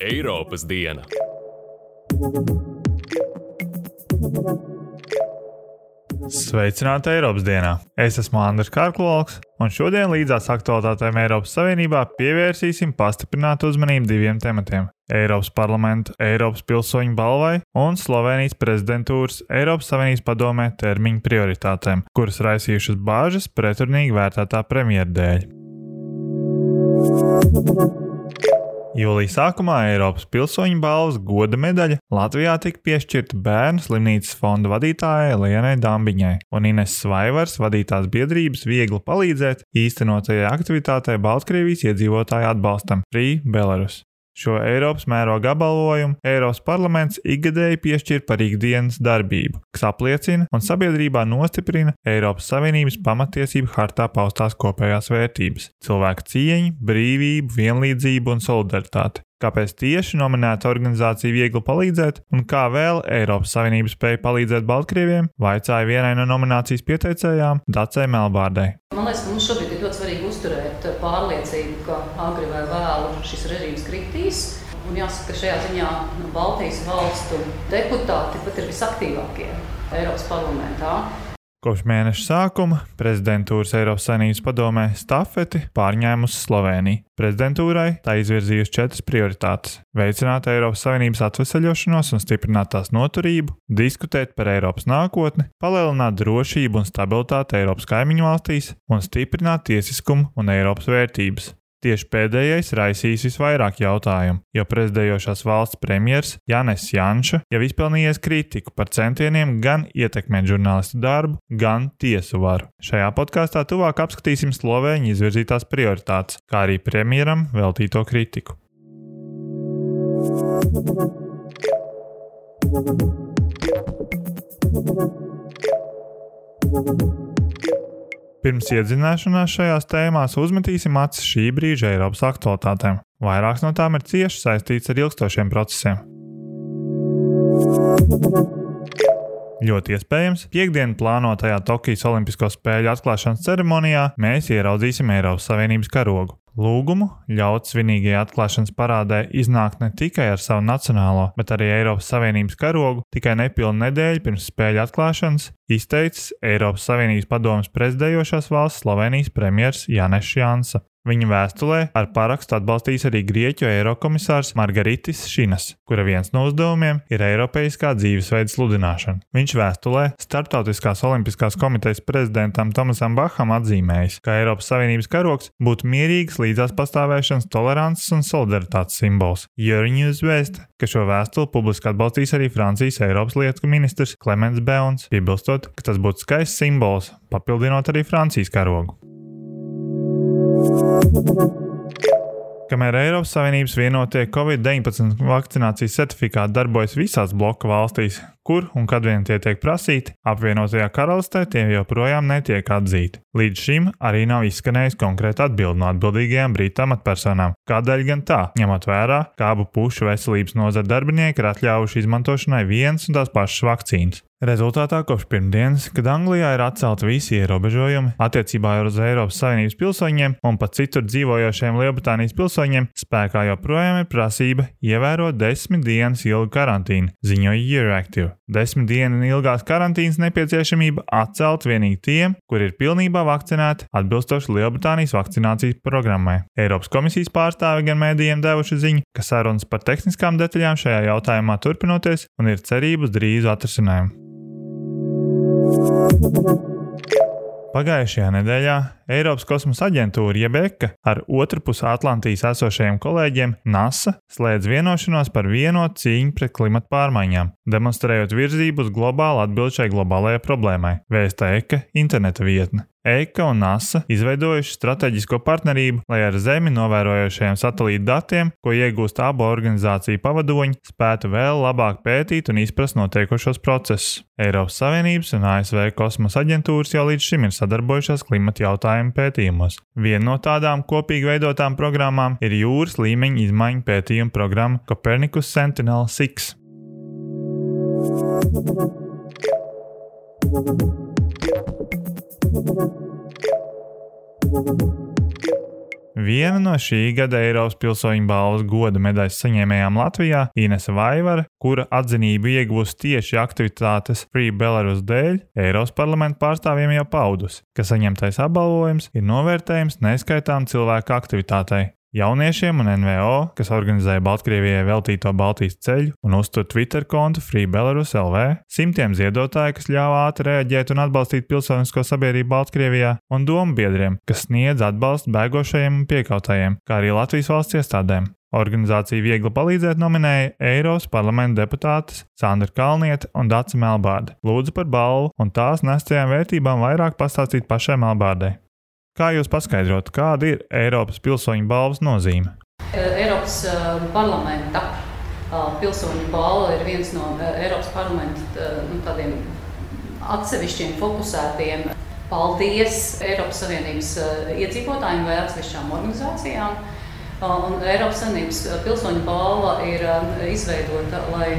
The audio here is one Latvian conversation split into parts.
Eiropas diena. Sveicināti Eiropas dienā! Es esmu Andris Kārkloks, un šodien līdzās aktuālitātēm Eiropas Savienībā pievērsīsim pastiprinātu uzmanību diviem tematiem - Eiropas parlamenta Eiropas pilsoņu balvai un Slovenijas prezidentūras Eiropas Savienības padomē termiņu prioritātēm, kuras raisījušas bāžas pretrunīgi vērtētā premjera dēļ. Jūlijas sākumā Eiropas pilsoņu balvas goda medaļa Latvijā tika piešķirta bērnu slimnīcas fonda vadītājai Lienai Dambiņai un Ines Svaivars vadītās biedrības viegli palīdzēt īstenotajai aktivitātei Baltkrievijas iedzīvotāju atbalstam Free Belarus. Šo Eiropas mēroga apbalvojumu Eiropas parlaments ikgadēji piešķir par ikdienas darbību, kas apliecina un sabiedrībā nostiprina Eiropas Savienības pamatiesību hartā paustās kopējās vērtības - cilvēka cieņu, brīvību, vienlīdzību un solidaritāti. Kāpēc tieši nominēta organizācija viegli palīdzēt, un kā vēl Eiropas Savienība spēja palīdzēt Baltkrieviem, vaicāja vienai no nominācijas pieteicējām Dacei Melbārdai. Man liekas, ka mums šobrīd ir ļoti svarīgi uzturēt pārliecību, ka agri vai vēlu šis režīms kritīs. Un jāsaka, ka šajā ziņā Baltijas valstu deputāti pat ir visaktīvākie Eiropas parlamentā. Kopš mēneša sākuma prezidentūras Eiropas Savienības padomē stafeti pārņēmusi Slovenija. Prezidentūrai tā izvirzījusi četras prioritātes - veicināt Eiropas Savienības atvesaļošanos un stiprināt tās noturību, diskutēt par Eiropas nākotni, palielināt drošību un stabilitāti Eiropas kaimiņu valstīs un stiprināt tiesiskumu un Eiropas vērtības. Tieši pēdējais raisīs visvairāk jautājumu, jo prezidējošās valsts premjerministrs Janis Janša jau izpelnījies kritiku par centieniem gan ietekmēt žurnālistu darbu, gan tiesu varu. Šajā podkāstā tuvāk apskatīsim Slovēņu izvirzītās prioritātes, kā arī premjeram veltīto kritiku. Thank you. Pirms iedzināšanās šajās tēmās uzmetīsim acis šī brīža Eiropas aktualitātēm. Vairākas no tām ir cieši saistītas ar ilgstošiem procesiem. Ļoti iespējams, piekdienu plānotajā Tokijas Olimpisko spēļu atklāšanas ceremonijā mēs ieraudzīsim Eiropas Savienības karogu. Lūgumu ļaut svinīgajai atklāšanas parādē iznākt ne tikai ar savu nacionālo, bet arī Eiropas Savienības karogu tikai nepilnu nedēļu pirms spēļu atklāšanas izteicis Eiropas Savienības padomas prezidējošās valsts Slovenijas premjerministrs Janešs Jansa. Viņa vēstulē ar parakstu atbalstīs arī Grieķu eirokomisārs Margaritis Šinas, kura viens no uzdevumiem ir Eiropeiskā dzīvesveida sludināšana. Viņš vēstulē Startautiskās olimpiskās komitejas prezidentam Tomasam Baham atzīmējis, ka Eiropas Savienības karoks būtu mierīgas līdzās pastāvēšanas, tolerances un solidaritātes simbols. Euronews vēsta, ka šo vēstuli publiski atbalstīs arī Francijas Eiropas lietu ministrs Klemens Beons, piebilstot, ka tas būtu skaists simbols, papildinot arī Francijas karogu. Kamēr Eiropas Savienības vienotie Covid-19 vakcinācijas certifikāti darbojas visās bloka valstīs, kur un kad vien tie tiek prasīti, apvienotajā karalistē tie joprojām netiek atzīti. Līdz šim arī nav izskanējis konkrēta atbilde no atbildīgajām brītu amatpersonām. Kādēļ gan tā, ņemot vērā, ka abu pušu veselības nozara darbinieki ir atļāvuši izmantošanai vienas un tās pašas vakcīnas? Rezultātā kopš pirmdienas, kad Anglijā ir atcelti visi ierobežojumi attiecībā uz Eiropas Savienības pilsoņiem un pat citur dzīvojošiem Lielbritānijas pilsoņiem, spēkā joprojām ir prasība ievērot desmit dienas ilgu karantīnu, ziņoja Euractiv. Desmit dienu ilgās karantīnas nepieciešamība atcelt vienīgi tiem, kuri ir pilnībā vakcinēti atbilstoši Lielbritānijas vakcinācijas programmai. Eiropas komisijas pārstāvi gan mēdījiem devuši ziņu, ka sarunas par tehniskām detaļām šajā jautājumā turpinoties un ir cerības drīzu atrisinājumu. Pagājušajā nedēļā Eiropas kosmosa aģentūra Jebeka ar otrpus Atlantijas esošajiem kolēģiem NASA slēdz vienošanos par vienotu cīņu pret klimatu pārmaiņām, demonstrējot virzību uz globālu atbildi šai globālajai problēmai, vēsta Eka interneta vietne. EIKA un NASA izveidojuši strateģisko partnerību, lai ar Zemi novērojošajiem satelītu datiem, ko iegūst abu organizāciju pavadoņi, spētu vēl labāk pētīt un izprast notiekošos procesus. Eiropas Savienības un ASV kosmosa aģentūras jau līdz šim ir sadarbojušās klimata jautājumu pētījumos. Viena no tādām kopīgi veidotām programmām ir jūras līmeņa izmaiņu pētījuma programma Copernicus Sentinel 6. Thank you. Viena no šī gada Eiropas pilsoņu balvas goda medaļas saņēmējām Latvijā - Inese Vaivara, kura atzinību iegūst tieši aktivitātes Free Belarus dēļ, Eiropas parlamenta pārstāvjiem jau paudus, ka saņemtais apbalvojums ir novērtējums neskaitām cilvēku aktivitātei. Jauniešiem un NVO, kas organizēja Baltkrievijai veltīto Baltijas ceļu un uztur Twitter kontu Free Belarus LV, simtiem ziedotāju, kas ļāva ātri reaģēt un atbalstīt pilsonisko sabiedrību Baltkrievijā, un domu biedriem, kas sniedz atbalstu bēgošajiem un piekautajiem, kā arī Latvijas valsts iestādēm. Organizācija Viegli palīdzēt nominēja Eiropas parlamenta deputātes Sandra Kalniete un Dāca Melbārde. Lūdzu par balvu un tās nestajām vērtībām vairāk pastāstīt pašai Melbārdei. Kā jūs paskaidrot, kāda ir Eiropas pilsoņu balvas nozīme? Eiropas parlamenta pilsoņu balva ir viens no Eiropas parlamenta nu, tādiem atsevišķiem fokusētiem. Paldies Eiropas Savienības iedzīvotājiem vai atsevišķām organizācijām. Un Eiropas Savienības pilsoņu balva ir izveidota, lai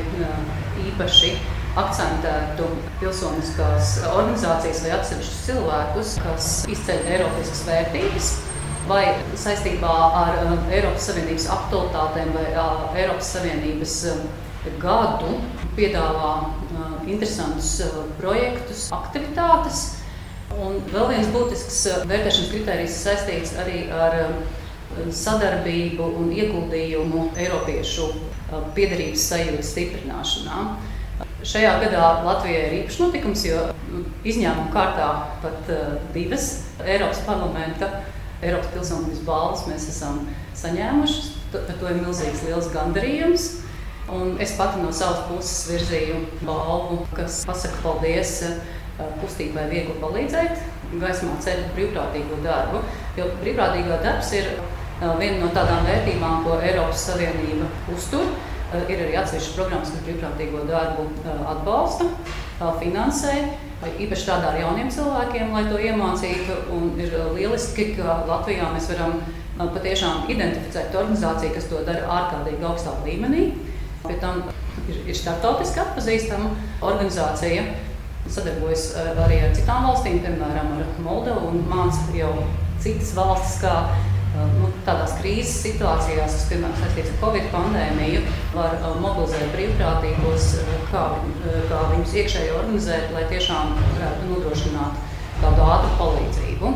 īpaši akcentētu pilsoniskās organizācijas vai atsevišķus cilvēkus, kas izceļ Eiropas vērtības. Vai saistībā ar uh, Eiropas Savienības aktualitātēm vai uh, Eiropas Savienības uh, gadu piedāvā uh, interesantus uh, projektus, aktivitātes. Un vēl viens būtisks uh, vērtēšanas kritērijs saistīts arī ar sadarbību un ieguldījumu Eiropiešu piederības sajūtas stiprināšanā. Šajā gadā Latvijai ir īpašs notikums, jo izņēmuma kārtā pat uh, divas Eiropas parlamenta, Eiropas pilsonības balvas mēs esam saņēmuši. Par to ir milzīgs liels gandarījums. Un es pati no savas puses virzīju balvu, kas pasaka paldies uh, kustībai viegli palīdzēt, gaismā ceļu brīvprātīgo darbu. Jo brīvprātīgo darbs ir uh, viena no tādām vērtībām, ko Eiropas Savienība uztur. Eh, ir arī atsevišķas programmas, kas brīvprātīgo darbu eh, atbalsta, eh, finansē. Īpaši strādā ar jauniem cilvēkiem, lai to iemācītu. Un ir lieliski, ka Latvijā mēs varam patiešām identificēt organizāciju, kas to dara ārkārtīgi augstā līmenī. Pie tam ir, ir starptautiski atpazīstama organizācija. Sadarbojas arī ar citām valstīm, piemēram, ar Moldovu un māca jau citas valstis, kā nu, tādās krīzes situācijās, kas, piemēram, saistīts ar Covid pandēmiju, var mobilizēt brīvprātīgos, kā, kā viņus iekšēji organizēt, lai tiešām varētu nodrošināt tādu ātru palīdzību.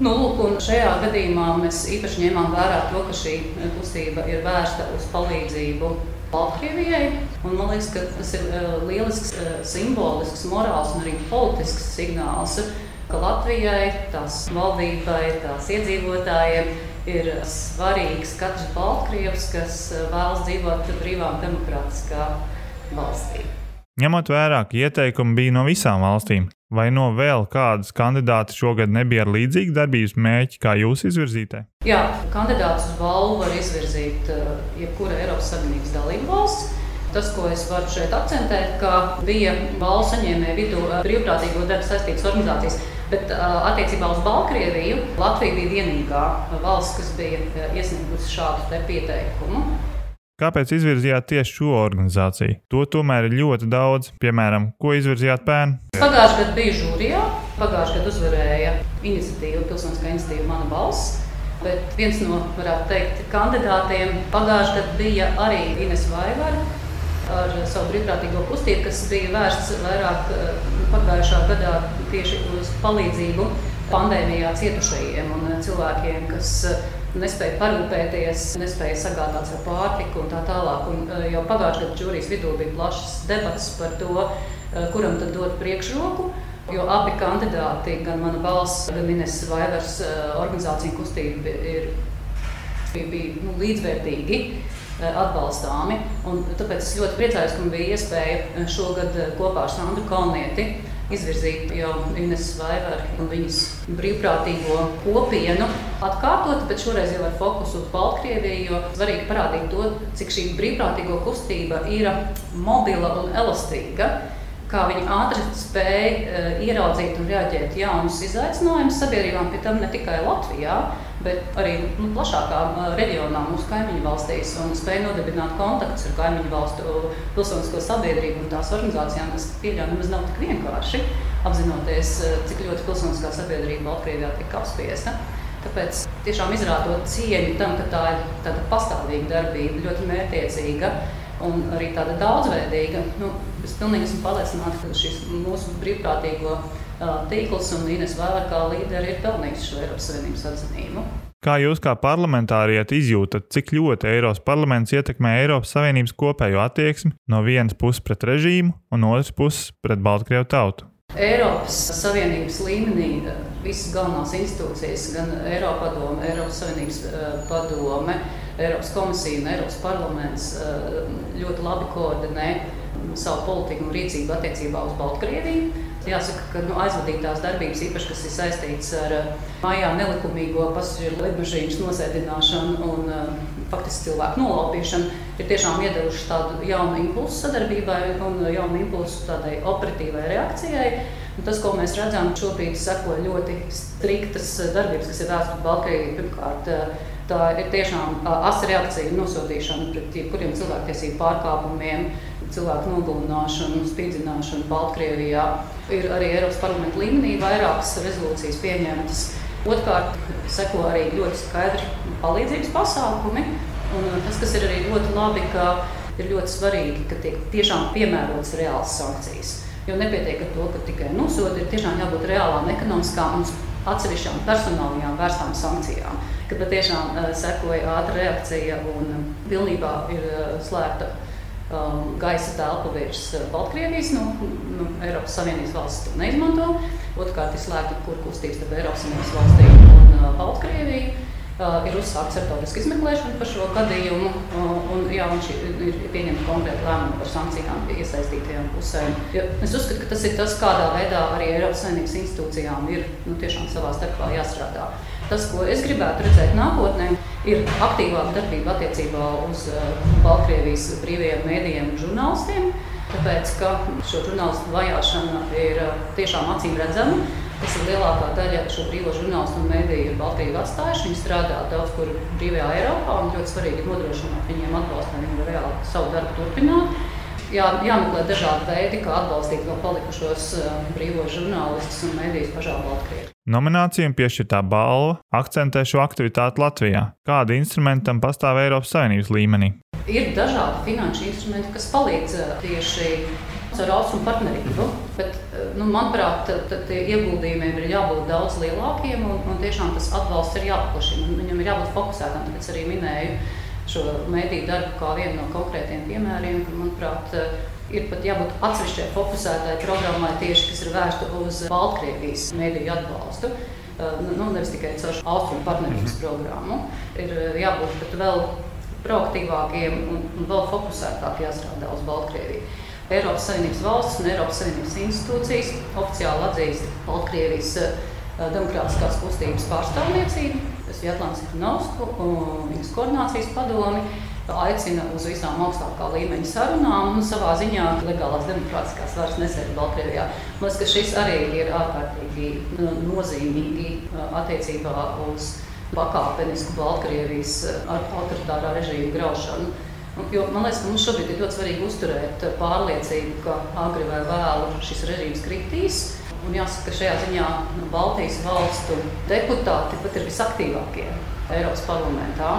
Nu, lūk, šajā gadījumā mēs īpaši ņēmām vērā to, ka šī kustība ir vērsta uz palīdzību Baltkrievijai. Man liekas, ka tas ir lielisks, simbolisks, morāls un arī politisks signāls ka Latvijai, tās valdībai, tās iedzīvotājiem ir svarīgs katrs Baltkrievs, kas eh, vēlas dzīvot brīvā un demokrātiskā valstī. Ņemot vērā, ka ieteikumi bija no visām valstīm, vai no vēl kādas kandidāti šogad nebija ar līdzīgu darbības mērķi kā jūs izvirzītē? Jā, kandidātus uz balvu var izvirzīt uh, jebkura Eiropas Savienības dalība valsts. Tas, ko es varu šeit akcentēt, ka bija balvu saņēmēju vidū eh, brīvprātīgo darbu saistītas organizācijas. Bet attiecībā uz Baltkrieviju Latvija bija vienīgā valsts, kas bija iesniegusi šādu pieteikumu. Kāpēc izvirzījāt tieši šo organizāciju? To tomēr ir ļoti daudz. Piemēram, ko izvirzījāt pērn? Pagājušajā gadā bija žūrijā. Pagājušajā gadā uzvarēja iniciatīva, pilsoniskā iniciatīva Mana balss. Bet viens no, varētu teikt, kandidātiem pagājušajā gadā bija arī Ines Vaivara ar savu brīvprātīgo kustību, kas bija vērsts vairāk eh, pagājušā gadā tieši uz palīdzību pandēmijā cietušajiem un eh, cilvēkiem, kas eh, nespēja parūpēties, nespēja sagādāt savu pārtiku un tā tālāk. Un jau pagājušajā gadā jūrijas vidū bija plašas debatas par to, kuram tad dot priekšroku. Jo abi kandidāti, gan mana balss, gan Ines Vaivars organizācija kustība ir, bija, bija nu, līdzvērtīgi. Eh, atbalstāmi. Un tāpēc es ļoti priecājos, ka man bija iespēja eh, šogad eh, kopā ar Sandru Kalnieti izvirzīt jau Ines Vaivaru un viņas brīvprātīgo kopienu atkārtot, bet šoreiz jau ar fokusu uz Baltkrieviju, jo svarīgi parādīt to, cik šī brīvprātīgo kustība ir mobila un elastīga kā viņi ātri spēja uh, ieraudzīt un reaģēt jaunus izaicinājumus sabiedrībām, pie tam ne tikai Latvijā, bet arī nu, plašākā uh, reģionā, mūsu kaimiņu valstīs, un spēja nodibināt kontaktus ar kaimiņu valstu pilsonisko sabiedrību un tās organizācijām, kas pieļauj nemaz nav tik vienkārši, apzinoties, uh, cik ļoti pilsoniskā sabiedrība Baltkrievijā tiek apspiesta. Tāpēc tiešām izrādot cieņu tam, ka tā ir tāda pastāvīga darbība, ļoti mērķiecīga un arī tāda daudzveidīga. Nu, es pilnīgi esmu pārliecināta, ka šis mūsu brīvprātīgo tīkls un Ines Vēlēr kā līderi ir pelnījuši šo Eiropas Savienības atzinību. Kā jūs kā parlamentārieti izjūtat, cik ļoti Eiropas parlaments ietekmē Eiropas Savienības kopējo attieksmi no vienas puses pret režīmu un otras puses pret Baltkrievu tautu? Eiropas Savienības līmenī visas galvenās institūcijas, gan Eiropa padome, Eiropas Savienības padome, Eiropas komisija un Eiropas parlaments ļoti labi koordinē savu politiku un rīcību attiecībā uz Baltkrieviju. Jāsaka, ka nu, aizvadītās darbības, īpaši kas ir saistītas ar mājā nelikumīgo pasažieru lidmašīnu nosēdināšanu un faktiski cilvēku nolaupīšanu, ir tiešām iedevušas tādu jaunu impulsu sadarbībai un jaunu impulsu tādai operatīvai reakcijai. Un tas, ko mēs redzam, šobrīd seko ļoti striktas darbības, kas ir vērstas pret Baltkrieviju. Pirmkārt, tā ir tiešām asa reakcija un nosodīšana pret jebkuriem cilvēktiesību pārkāpumiem cilvēku nogalināšanu, spīdzināšanu Baltkrievijā. Ir arī Eiropas parlamenta līmenī vairākas rezolūcijas pieņemtas. Otrkārt, seko arī ļoti skaidri palīdzības pasākumi. Un tas, kas ir arī ļoti labi, ka ir ļoti svarīgi, ka tiek tiešām piemērotas reālas sankcijas. Jo nepietiek ar to, ka tikai nosodi, ir tiešām jābūt reālām ekonomiskām un atsevišķām personālajām vērstām sankcijām. Ka patiešām uh, sekoja ātra reakcija un pilnībā ir uh, slēgta um, gaisa telpa virs uh, Baltkrievijas. Nu, nu, Eiropas Savienības valsts to neizmanto. Otrkārt, ir slēgta kur kustības starp Eiropas Savienības valstīm un Baltkrieviju. Uh, ir uzsākta starptautiska izmeklēšana par šo gadījumu, uh, un, jā, un šī, ir pieņemta konkrēta lēmuma par sankcijām iesaistītajām pusēm. Ja es uzskatu, ka tas ir tas, kādā veidā arī Eiropas Savienības institūcijām ir nu, tiešām savā starpā jāstrādā. Tas, ko es gribētu redzēt nākotnē, ir aktīvāka darbība attiecībā uz uh, Baltkrievijas brīvajiem mēdījiem un žurnālistiem. Tāpēc, ka šo žurnālistu vajāšana ir uh, tiešām acīm redzama. Tas ir lielākā daļa šo brīvo žurnālistu un mēdīju ir Baltkrievi atstājuši. Viņi strādā daudz kur brīvajā Eiropā un ļoti svarīgi nodrošināt viņiem atbalstu, lai viņi reāli savu darbu turpinātu. Jā, jāmeklē dažādi veidi, kā atbalstīt vēl palikušos uh, brīvos žurnālistus un mēdījus pašā Baltkrievijā. Nominācijām piešķirtā balva akcentē šo aktivitāti Latvijā. Kādi instrumenti tam pastāv Eiropas Savienības līmenī? Ir dažādi finanšu instrumenti, kas palīdz tieši ar austrumu partnerību. Bet, nu, manuprāt, ieguldījumiem ir jābūt daudz lielākiem un, un tiešām tas atbalsts ir jāpaplašina. Viņam ir jābūt fokusētam, tāpēc arī minēju šo mediju darbu kā vienu no konkrētiem piemēriem, ka, manuprāt, ir pat jābūt atsevišķai fokusētai programmai tieši, kas ir vērsta uz Baltkrievijas mediju atbalstu. Nu, nu nevis tikai caur austrumu partnerības -hmm. programmu. Ir jābūt pat vēl proaktīvākiem un, un vēl fokusētāk jāstrādā uz Baltkrieviju. Eiropas Savienības valsts un Eiropas Savienības institūcijas oficiāli atzīst Baltkrievijas demokrātiskās kustības pārstāvniecību. Tas ir Atlants Ikanovsku un viņas koordinācijas padomi. Aicina uz visām augstākā līmeņa sarunām un savā ziņā legālās demokrātiskās varas nesēdi Baltkrievijā. Man liekas, ka šis arī ir ārkārtīgi nozīmīgi attiecībā uz pakāpenisku Baltkrievijas autoritārā režīma graušanu. Jo, man liekas, ka mums šobrīd ir ļoti svarīgi uzturēt pārliecību, ka agri vai vēlu šis režīms kritīs. Un jāsaka, ka šajā ziņā nu, Baltijas valstu deputāti pat ir visaktīvākie Eiropas parlamentā.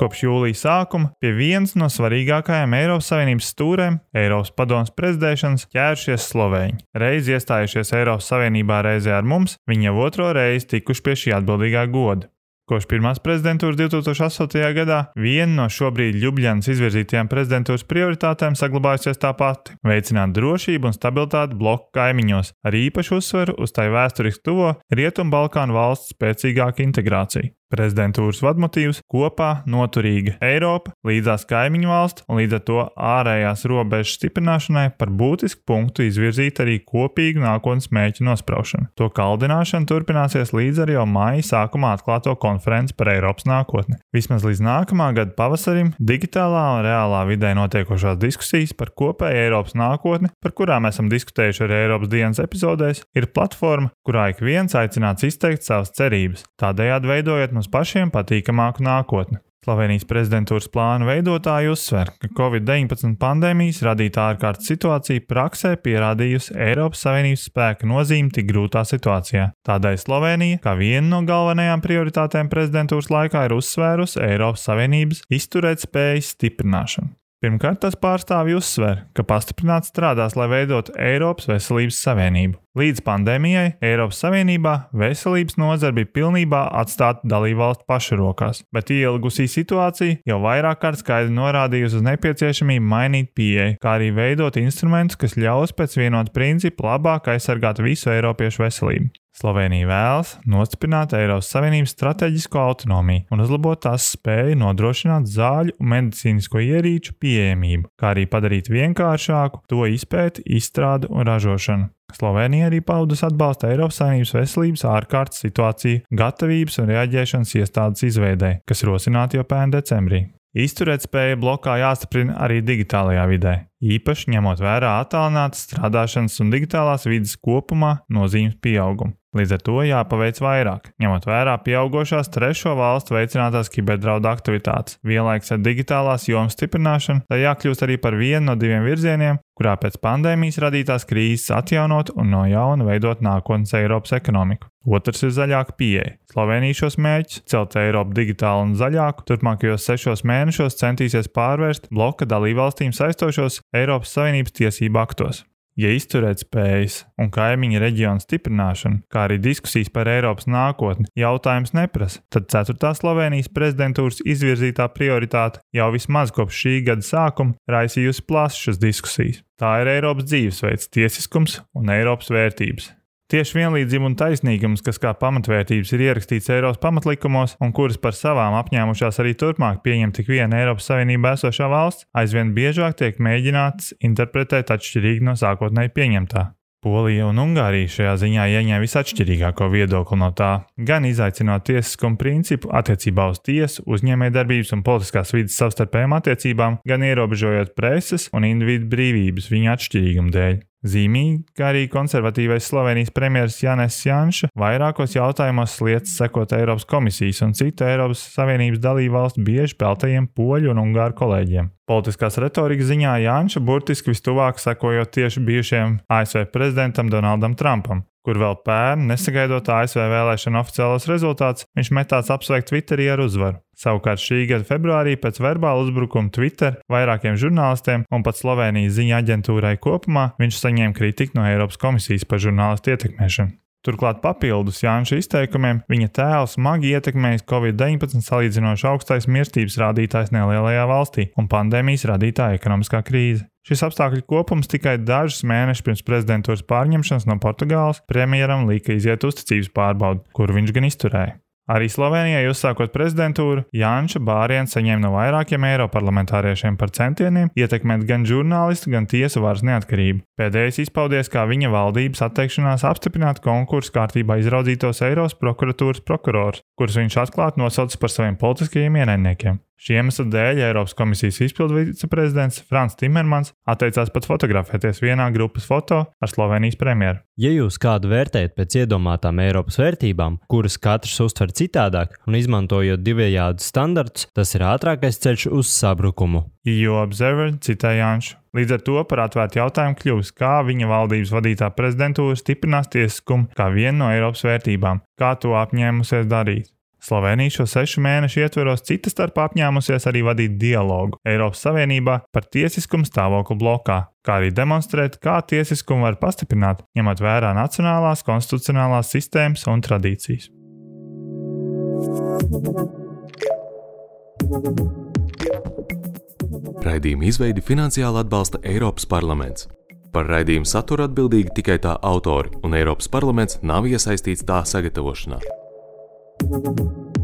Kopš jūlija sākuma pie vienas no svarīgākajām Eiropas Savienības stūrēm, Eiropas padomus prezidēšanas, ķērušies Slovēņi. Reiz iestājušies Eiropas Savienībā reizē ar mums, viņi jau otro reizi tikuši pie šī atbildīgā goda. Kopš pirmās prezidentūras 2008. gadā viena no šobrīd Ljubljanas izvirzītajām prezidentūras prioritātēm saglabājusies tā pati - veicināt drošību un stabilitāti bloku kaimiņos, ar īpašu uzsveru uz tai vēsturiski tuvo Rietumbalkānu valsts spēcīgāku integrāciju. Prezidentūras vadmotīvs kopā noturīga Eiropa, līdzās kaimiņu valsts un līdz ar to ārējās robežas stiprināšanai par būtisku punktu izvirzīt arī kopīgu nākotnes mēķu nospraušanu. To kaldināšana turpināsies līdz ar jau maija sākumā atklāto konferenci par Eiropas nākotni. Vismaz līdz nākamā gada pavasarim digitālā un reālā vidē notiekošās diskusijas par kopēju Eiropas nākotni, par kurām esam diskutējuši arī Eiropas dienas epizodēs, ir platforma, kurā ik viens aicināts izteikt savas cerības, tādējādi veidojot mums pašiem patīkamāku nākotni. Slovenijas prezidentūras plāna veidotāji uzsver, ka Covid-19 pandēmijas radītā ārkārtas situācija praksē pierādījusi Eiropas Savienības spēka nozīmi tik grūtā situācijā. Tādēļ Slovenija, kā viena no galvenajām prioritātēm prezidentūras laikā, ir uzsvērusi Eiropas Savienības izturēt spējas stiprināšanu. Pirmkārt, tas pārstāvji uzsver, ka pastiprināti strādās, lai veidotu Eiropas veselības savienību. Līdz pandēmijai Eiropas Savienībā veselības nozara bija pilnībā atstāta dalībvalstu pašu rokās, bet ielgusī situācija jau vairāk kārt skaidri norādījusi uz nepieciešamību mainīt pieeju, kā arī veidot instrumentus, kas ļaus pēc vienota principa labāk aizsargāt visu Eiropiešu veselību. Slovenija vēlas nostiprināt Eiropas Savienības strateģisko autonomiju un uzlabot tās spēju nodrošināt zāļu un medicīnisko ierīču pieejamību, kā arī padarīt vienkāršāku to izpēti, izstrādi un ražošanu. Slovenija arī paudus atbalsta Eiropas Savienības veselības ārkārtas situāciju, gatavības un reaģēšanas iestādes izveidē, kas rosināta jau pērn decembrī. Izturētspēja blokā jāstiprina arī digitālajā vidē, īpaši ņemot vērā attālinātas strādāšanas un digitālās vidas kopumā nozīmes pieaugumu. Līdz ar to jāpaveic vairāk, ņemot vērā pieaugušās trešo valstu veicinātās kiberdraudu aktivitātes. Vienlaikus ar digitālās jomas stiprināšanu, tai jākļūst arī par vienu no diviem virzieniem, kurā pēc pandēmijas radītās krīzes atjaunot un no jauna veidot nākotnes Eiropas ekonomiku. Otrs ir zaļāka pieeja. Slovenija šos mērķus, celt Eiropu digitālu un zaļāku, turpmākajos sešos mēnešos centīsies pārvērst bloka dalībvalstīm saistošos Eiropas Savienības tiesību aktos ja izturētspējas un kaimiņu reģionu stiprināšana, kā arī diskusijas par Eiropas nākotni jautājums neprasa, tad 4. Slovenijas prezidentūras izvirzītā prioritāte jau vismaz kopš šī gada sākuma raisījusi plašas diskusijas. Tā ir Eiropas dzīvesveids, tiesiskums un Eiropas vērtības. Tieši vienlīdzība un taisnīgums, kas kā pamatvērtības ir ierakstīts Eiropas pamatlikumos un kuras par savām apņēmušās arī turpmāk pieņemt tik viena Eiropas Savienībā esošā valsts, aizvien biežāk tiek mēģināts interpretēt atšķirīgi no sākotnēji pieņemtā. Polija un Ungārija šajā ziņā ieņēma visatšķirīgāko viedokli no tā, gan izaicinot tiesiskumu principu attiecībā uz tiesu, uzņēmējdarbības un politiskās vidas savstarpējām attiecībām, gan ierobežojot preses un individu brīvības viņa atšķirīguma dēļ. Zīmīgi, ka arī konservatīvais Slovenijas premjerministrs Jānis Janša vairākos jautājumos lietas sekot Eiropas komisijas un citu Eiropas Savienības dalību valstu bieži peltajiem poļu un ungāru kolēģiem. Politiskās retorikas ziņā Janša burtiski vistuvāk sekojot tieši bijušajam ASV prezidentam Donaldam Trumpam, kur vēl pērn, nesagaidot ASV vēlēšanu oficiālos rezultātus, viņš metās apsveikt Twitterī ar uzvaru. Savukārt šī gada februārī pēc verbāla uzbrukuma Twitter vairākiem žurnālistiem un pat Slovenijas ziņa aģentūrai kopumā viņš saņēma kritiku no Eiropas komisijas par žurnālistu ietekmēšanu. Turklāt papildus Jānis izteikumiem viņa tēls smagi ietekmējis Covid-19 salīdzinoši augstais mirstības rādītājs nelielajā valstī un pandēmijas radītā ekonomiskā krīze. Šis apstākļu kopums tikai dažus mēnešus pirms prezidentūras pārņemšanas no Portugāles premjeram lika iziet uzticības pārbaudi, kuru viņš gan izturēja. Arī Slovenijai uzsākot prezidentūru, Jānis Bāriens saņēma no vairākiem eiroparlamentāriešiem par centieniem ietekmēt gan žurnālistu, gan tiesu varas neatkarību. Pēdējais izpaudies kā viņa valdības atteikšanās apstiprināt konkursu kārtībā izraudzītos Eiropas prokuratūras prokurors, kurus viņš atklāti nosauca par saviem politiskajiem ienaidniekiem. Šī iemesla dēļ Eiropas komisijas izpildu viceprezidents Frans Timermans atteicās pat fotografēties vienā grupas foto ar Slovenijas premjeru. Ja jūs kādu vērtējat pēc iedomātām Eiropas vērtībām, kuras katrs uztver citādāk un izmantojot divējādus standartus, tas ir ātrākais ceļš uz sabrukumu. Jo Observer citēja Janšu. Līdz ar to par atvērtu jautājumu kļūst, kā viņa valdības vadītā prezidentūra stiprinās tiesiskumu kā vienu no Eiropas vērtībām, kā to apņēmusies darīt. Slovenija šo sešu mēnešu ietveros cita starpā apņēmusies arī vadīt dialogu Eiropas Savienībā par tiesiskumu stāvokli blokā, kā arī demonstrēt, kā tiesiskumu var pastiprināt, ņemot vērā nacionālās konstitucionālās sistēmas un tradīcijas. Raidījuma izveidi finansiāli atbalsta Eiropas parlaments. Par raidījumu saturu atbildīgi tikai tā autori, un Eiropas parlaments nav iesaistīts tā sagatavošanā. Thank you.